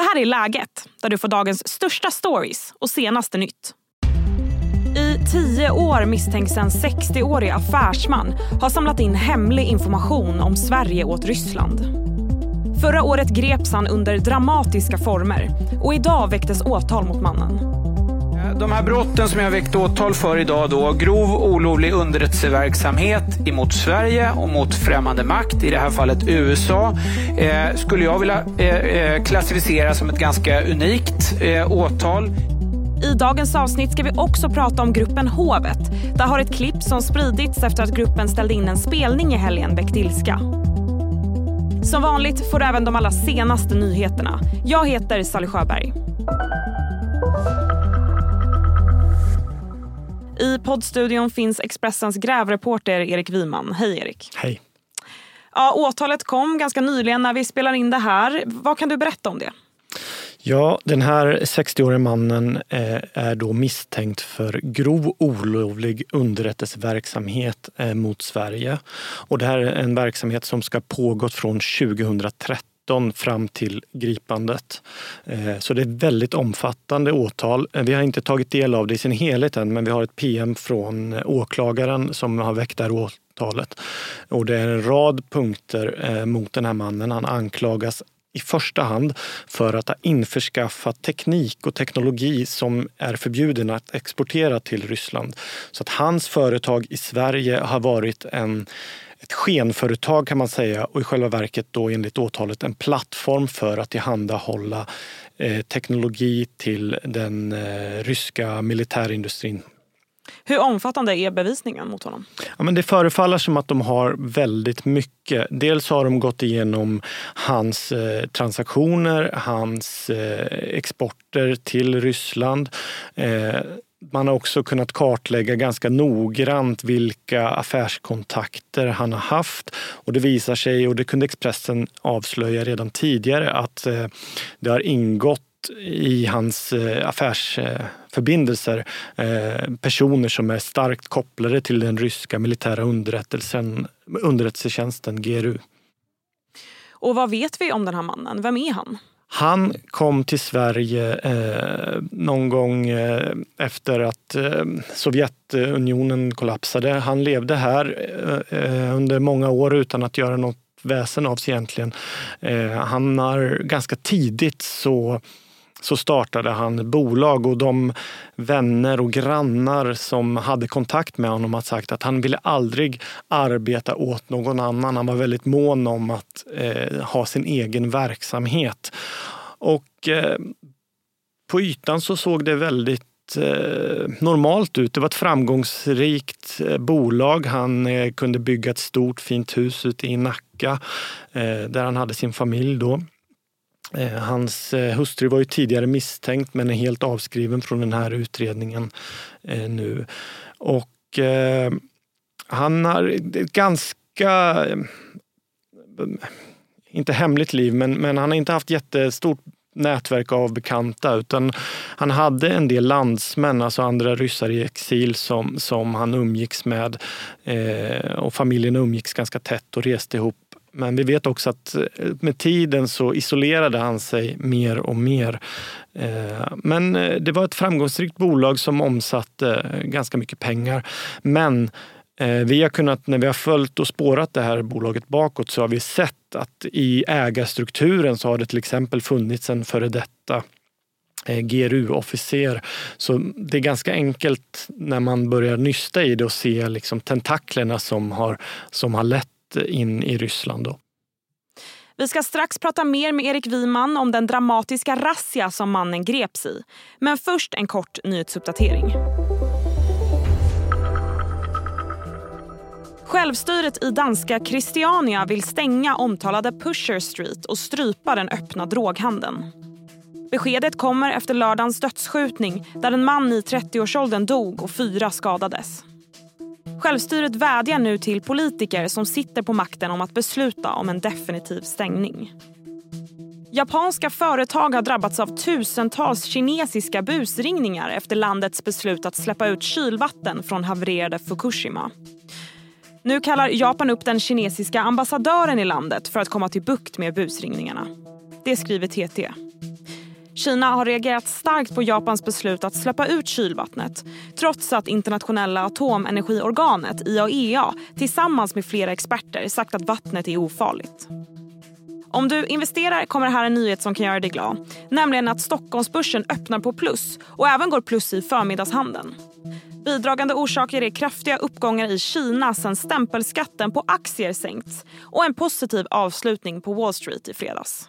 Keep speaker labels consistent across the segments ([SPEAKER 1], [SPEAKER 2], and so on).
[SPEAKER 1] Det här är Läget, där du får dagens största stories och senaste nytt. I tio år misstänks en 60-årig affärsman ha samlat in hemlig information om Sverige åt Ryssland. Förra året greps han under dramatiska former och idag väcktes åtal mot mannen.
[SPEAKER 2] De här brotten som jag väckt åtal för idag då, grov olovlig underrättelseverksamhet emot Sverige och mot främmande makt, i det här fallet USA, eh, skulle jag vilja eh, eh, klassificera som ett ganska unikt eh, åtal.
[SPEAKER 1] I dagens avsnitt ska vi också prata om gruppen Hovet. Där har ett klipp som spridits efter att gruppen ställde in en spelning i helgen väckt ilska. Som vanligt får du även de allra senaste nyheterna. Jag heter Sally Sjöberg. I poddstudion finns Expressens grävreporter Erik Wiman. Hej Erik.
[SPEAKER 3] Hej.
[SPEAKER 1] Ja, åtalet kom ganska nyligen när vi spelar in det här. Vad kan du berätta om det?
[SPEAKER 3] Ja, den här 60-årige mannen eh, är då misstänkt för grov olovlig underrättelseverksamhet eh, mot Sverige. Och det här är en verksamhet som ska pågått från 2013 fram till gripandet. Eh, så det är ett väldigt omfattande åtal. Eh, vi har inte tagit del av det i sin helhet än, men vi har ett PM från eh, åklagaren som har väckt det här åtalet. Och det är en rad punkter mot den här mannen. Han anklagas i första hand för att ha införskaffat teknik och teknologi som är förbjuden att exportera till Ryssland. Så att hans företag i Sverige har varit en ett skenföretag kan man säga och i själva verket då enligt åtalet en plattform för att tillhandahålla eh, teknologi till den eh, ryska militärindustrin
[SPEAKER 1] hur omfattande är bevisningen mot honom?
[SPEAKER 3] Ja, men det förefaller som att de har väldigt mycket. Dels har de gått igenom hans eh, transaktioner, hans eh, exporter till Ryssland. Eh, man har också kunnat kartlägga ganska noggrant vilka affärskontakter han har haft. Och det visar sig, och det kunde Expressen avslöja redan tidigare, att eh, det har ingått i hans eh, eh affärsförbindelser eh, personer som är starkt kopplade till den ryska militära underrättelsen, underrättelsetjänsten GRU.
[SPEAKER 1] Och vad vet vi om den här mannen? Vem är han?
[SPEAKER 3] Han kom till Sverige eh, någon gång eh, efter att eh, Sovjetunionen kollapsade. Han levde här eh, under många år utan att göra något väsen av sig egentligen. han har ganska tidigt så så startade han bolag och de vänner och grannar som hade kontakt med honom har sagt att han ville aldrig arbeta åt någon annan. Han var väldigt mån om att eh, ha sin egen verksamhet. Och eh, på ytan så såg det väldigt eh, normalt ut. Det var ett framgångsrikt eh, bolag. Han eh, kunde bygga ett stort fint hus ute i Nacka där han hade sin familj då. Eh, hans eh, hustru var ju tidigare misstänkt men är helt avskriven från den här utredningen eh, nu. Och han har ett ganska, inte hemligt liv, men, men han har inte haft jättestort nätverk av bekanta utan han hade en del landsmän, alltså andra ryssar i exil som, som han umgicks med eh, och familjen umgicks ganska tätt och reste ihop men vi vet också att eh, med tiden så isolerade han sig mer och mer. Eh, men eh, det var ett framgångsrikt bolag som omsatte ganska mycket pengar. Men vi har kunnat, när vi har följt och spårat det här bolaget bakåt så har vi sett att i ägarstrukturen så har det till exempel funnits en före detta GRU-officer. Så det är ganska enkelt när man börjar nysta i det och se liksom tentaklerna som har, som har lett in i Ryssland. Då.
[SPEAKER 1] Vi ska strax prata mer med Erik Wiman om den dramatiska razzia som mannen greps i. Men först en kort nyhetsuppdatering. Självstyret i danska Christiania vill stänga omtalade Pusher Street och strypa den öppna droghandeln. Beskedet kommer efter lördagens dödsskjutning där en man i 30-årsåldern dog och fyra skadades. Självstyret vädjar nu till politiker som sitter på makten om att besluta om en definitiv stängning. Japanska företag har drabbats av tusentals kinesiska busringningar efter landets beslut att släppa ut kylvatten från havererade Fukushima. Nu kallar Japan upp den kinesiska ambassadören i landet för att komma till bukt med busringningarna. Det skriver TT. Kina har reagerat starkt på Japans beslut att släppa ut kylvattnet trots att internationella atomenergiorganet IAEA tillsammans med flera experter sagt att vattnet är ofarligt. Om du investerar kommer här en nyhet som kan göra dig glad. Nämligen att Stockholmsbörsen öppnar på plus och även går plus i förmiddagshandeln. Bidragande orsaker är kraftiga uppgångar i Kina sen stämpelskatten på aktier sänkts och en positiv avslutning på Wall Street i fredags.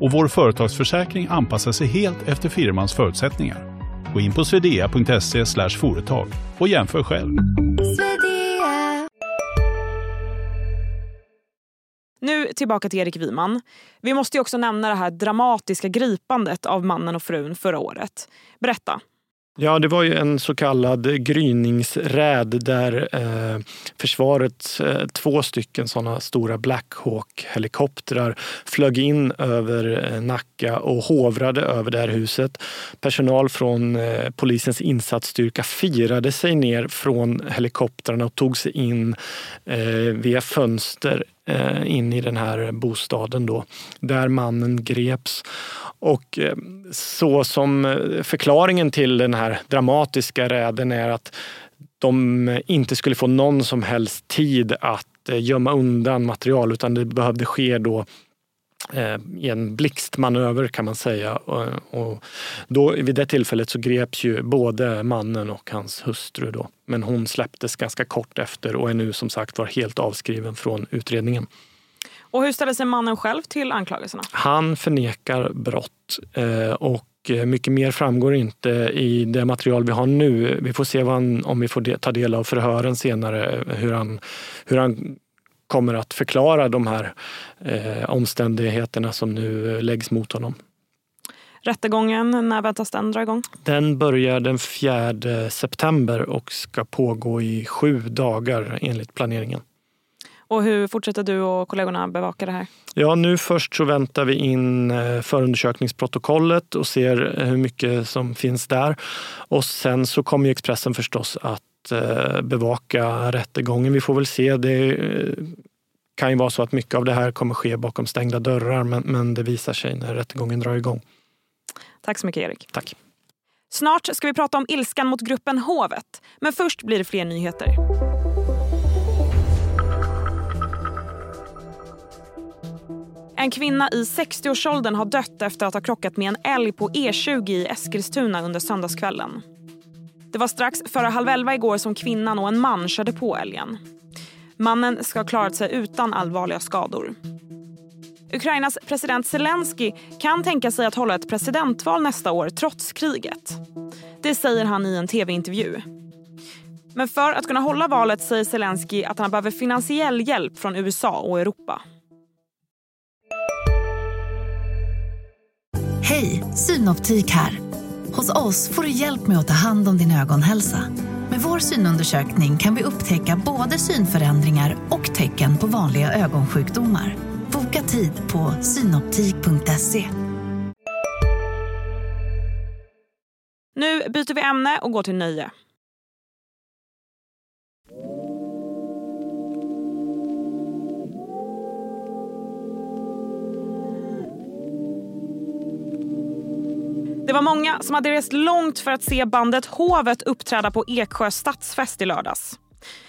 [SPEAKER 4] och vår företagsförsäkring anpassar sig helt efter firmans förutsättningar. Gå in på swedea.se företag och jämför själv.
[SPEAKER 1] Nu tillbaka till Erik Wiman. Vi måste också nämna det här dramatiska gripandet av mannen och frun förra året. Berätta.
[SPEAKER 3] Ja, det var ju en så kallad gryningsräd där eh, försvaret, eh, två stycken sådana stora Black Hawk-helikoptrar flög in över eh, Nacka och hovrade över det här huset. Personal från eh, polisens insatsstyrka firade sig ner från helikoptrarna och tog sig in eh, via fönster Eh, in i den här bostaden då, där mannen greps. Och eh, så som eh, förklaringen till den här dramatiska räden är att de inte skulle få någon som helst tid att gömma undan material utan det behövde ske då i en blixtmanöver kan man säga. Och då, vid det tillfället så greps ju både mannen och hans hustru. Då. Men hon släpptes ganska kort efter och är nu som sagt var helt avskriven från utredningen.
[SPEAKER 1] Och hur ställer sig mannen själv till anklagelserna?
[SPEAKER 3] Han förnekar brott eh, och mycket mer framgår inte i det material vi har nu. Vi får se han, om vi får ta del av förhören senare, hur han, hur han kommer att förklara de här eh, omständigheterna som nu läggs mot honom.
[SPEAKER 1] Rättegången, när väntas den dra igång?
[SPEAKER 3] Den börjar den 4 september och ska pågå i sju dagar enligt planeringen.
[SPEAKER 1] Och hur fortsätter du och kollegorna bevaka det här?
[SPEAKER 3] Ja, nu först så väntar vi in eh, förundersökningsprotokollet och ser hur mycket som finns där. Och sen så kommer Expressen förstås att eh, bevaka rättegången. Vi får väl se. Det eh, kan ju vara så att mycket av det här kommer ske bakom stängda dörrar men, men det visar sig när rättegången drar igång.
[SPEAKER 1] Tack så mycket Erik.
[SPEAKER 3] Tack.
[SPEAKER 1] Snart ska vi prata om ilskan mot gruppen Hovet. Men först blir det fler nyheter. En kvinna i 60-årsåldern har dött efter att ha krockat med en älg på E20 i Eskilstuna under söndagskvällen. Det var strax före halv elva igår som kvinnan och en man körde på älgen. Mannen ska ha klarat sig utan allvarliga skador. Ukrainas president Zelensky kan tänka sig att hålla ett presidentval nästa år trots kriget. Det säger han i en tv-intervju. Men för att kunna hålla valet säger Zelensky att han behöver finansiell hjälp från USA och Europa.
[SPEAKER 5] Hej, Synoptik här. Hos oss får du hjälp med att ta hand om din ögonhälsa. Med vår synundersökning kan vi upptäcka både synförändringar och tecken på vanliga ögonsjukdomar. Boka tid på synoptik.se.
[SPEAKER 1] Nu byter vi ämne och går till nöje. Många som hade rest långt för att se bandet Hovet uppträda på Eksjö stadsfest i lördags.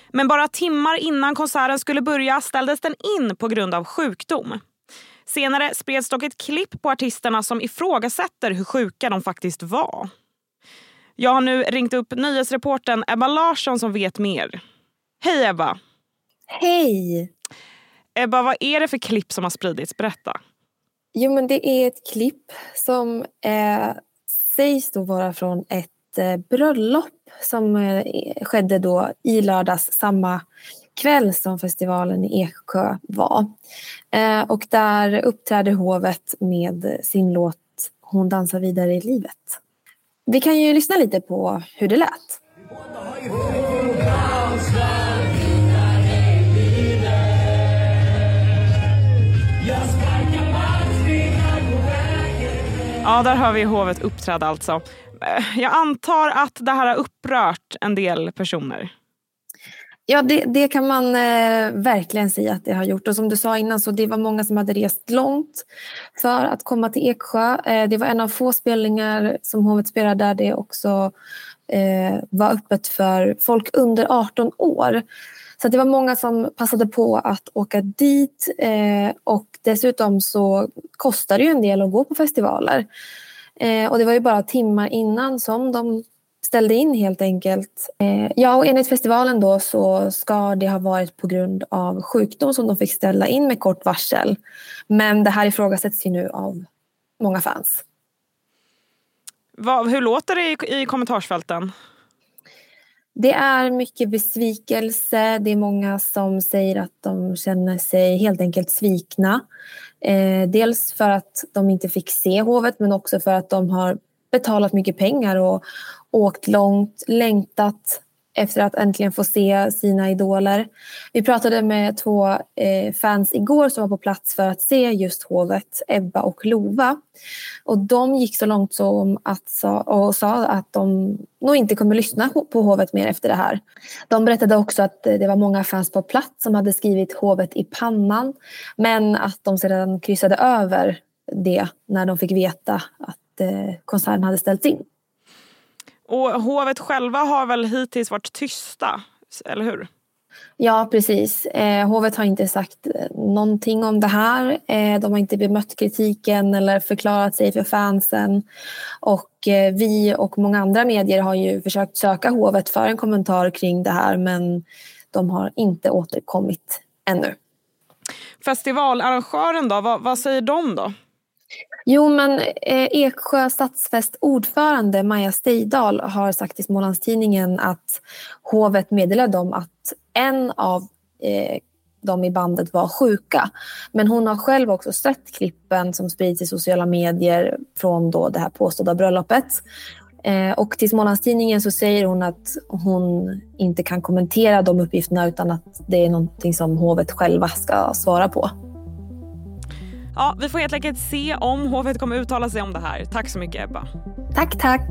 [SPEAKER 1] Men bara timmar innan konserten skulle börja ställdes den in på grund av sjukdom. Senare spreds dock ett klipp på artisterna som ifrågasätter hur sjuka de faktiskt var. Jag har nu ringt upp nyhetsreporten Ebba Larsson som vet mer. Hej Ebba!
[SPEAKER 6] Hej!
[SPEAKER 1] Ebba, vad är det för klipp som har spridits? Berätta.
[SPEAKER 6] Jo, men det är ett klipp som eh, sägs då vara från ett eh, bröllop som eh, skedde då i lördags samma kväll som festivalen i Eksjö var. Eh, och där uppträder hovet med sin låt hon dansar vidare i livet. Vi kan ju lyssna lite på hur det lät.
[SPEAKER 1] Ja, där har vi hovet uppträda alltså. Eh, jag antar att det här har upprört en del personer.
[SPEAKER 6] Ja, det, det kan man eh, verkligen säga att det har gjort. Och som du sa innan, så det var många som hade rest långt för att komma till Eksjö. Eh, det var en av få spelningar som hovet spelade där det också eh, var öppet för folk under 18 år. Så det var många som passade på att åka dit eh, och dessutom så kostar det ju en del att gå på festivaler. Eh, och det var ju bara timmar innan som de ställde in helt enkelt. Eh, ja, och enligt festivalen då så ska det ha varit på grund av sjukdom som de fick ställa in med kort varsel. Men det här ifrågasätts ju nu av många fans.
[SPEAKER 1] Hur låter det i, i kommentarsfälten?
[SPEAKER 6] Det är mycket besvikelse. Det är många som säger att de känner sig helt enkelt svikna. Eh, dels för att de inte fick se hovet men också för att de har betalat mycket pengar och åkt långt, längtat efter att äntligen få se sina idoler. Vi pratade med två eh, fans igår som var på plats för att se just hovet, Ebba och Lova. Och de gick så långt som att sa, och sa att de nog inte kommer lyssna på hovet mer efter det här. De berättade också att eh, det var många fans på plats som hade skrivit hovet i pannan men att de sedan kryssade över det när de fick veta att eh, konserten hade ställts in.
[SPEAKER 1] Och hovet själva har väl hittills varit tysta, eller hur?
[SPEAKER 6] Ja, precis. Eh, hovet har inte sagt någonting om det här. Eh, de har inte bemött kritiken eller förklarat sig för fansen. Och eh, vi och många andra medier har ju försökt söka hovet för en kommentar kring det här men de har inte återkommit ännu.
[SPEAKER 1] Festivalarrangören då, vad, vad säger de då?
[SPEAKER 6] Jo, men eh, Eksjö stadsfest ordförande Maja Steidal har sagt i Smålandstidningen att hovet meddelade dem att en av eh, de i bandet var sjuka. Men hon har själv också sett klippen som sprids i sociala medier från då det här påstådda bröllopet. Eh, och till Smålandstidningen så säger hon att hon inte kan kommentera de uppgifterna utan att det är någonting som hovet själva ska svara på.
[SPEAKER 1] Ja, vi får helt enkelt se om hovet kommer uttala sig om det här. Tack så mycket Ebba.
[SPEAKER 6] Tack, tack.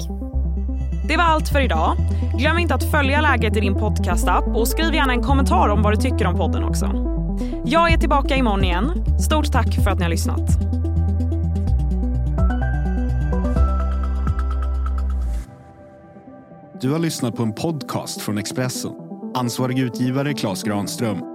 [SPEAKER 1] Det var allt för idag. Glöm inte att följa läget i din podcastapp och skriv gärna en kommentar om vad du tycker om podden också. Jag är tillbaka imorgon igen. Stort tack för att ni har lyssnat.
[SPEAKER 7] Du har lyssnat på en podcast från Expressen. Ansvarig utgivare Klas Granström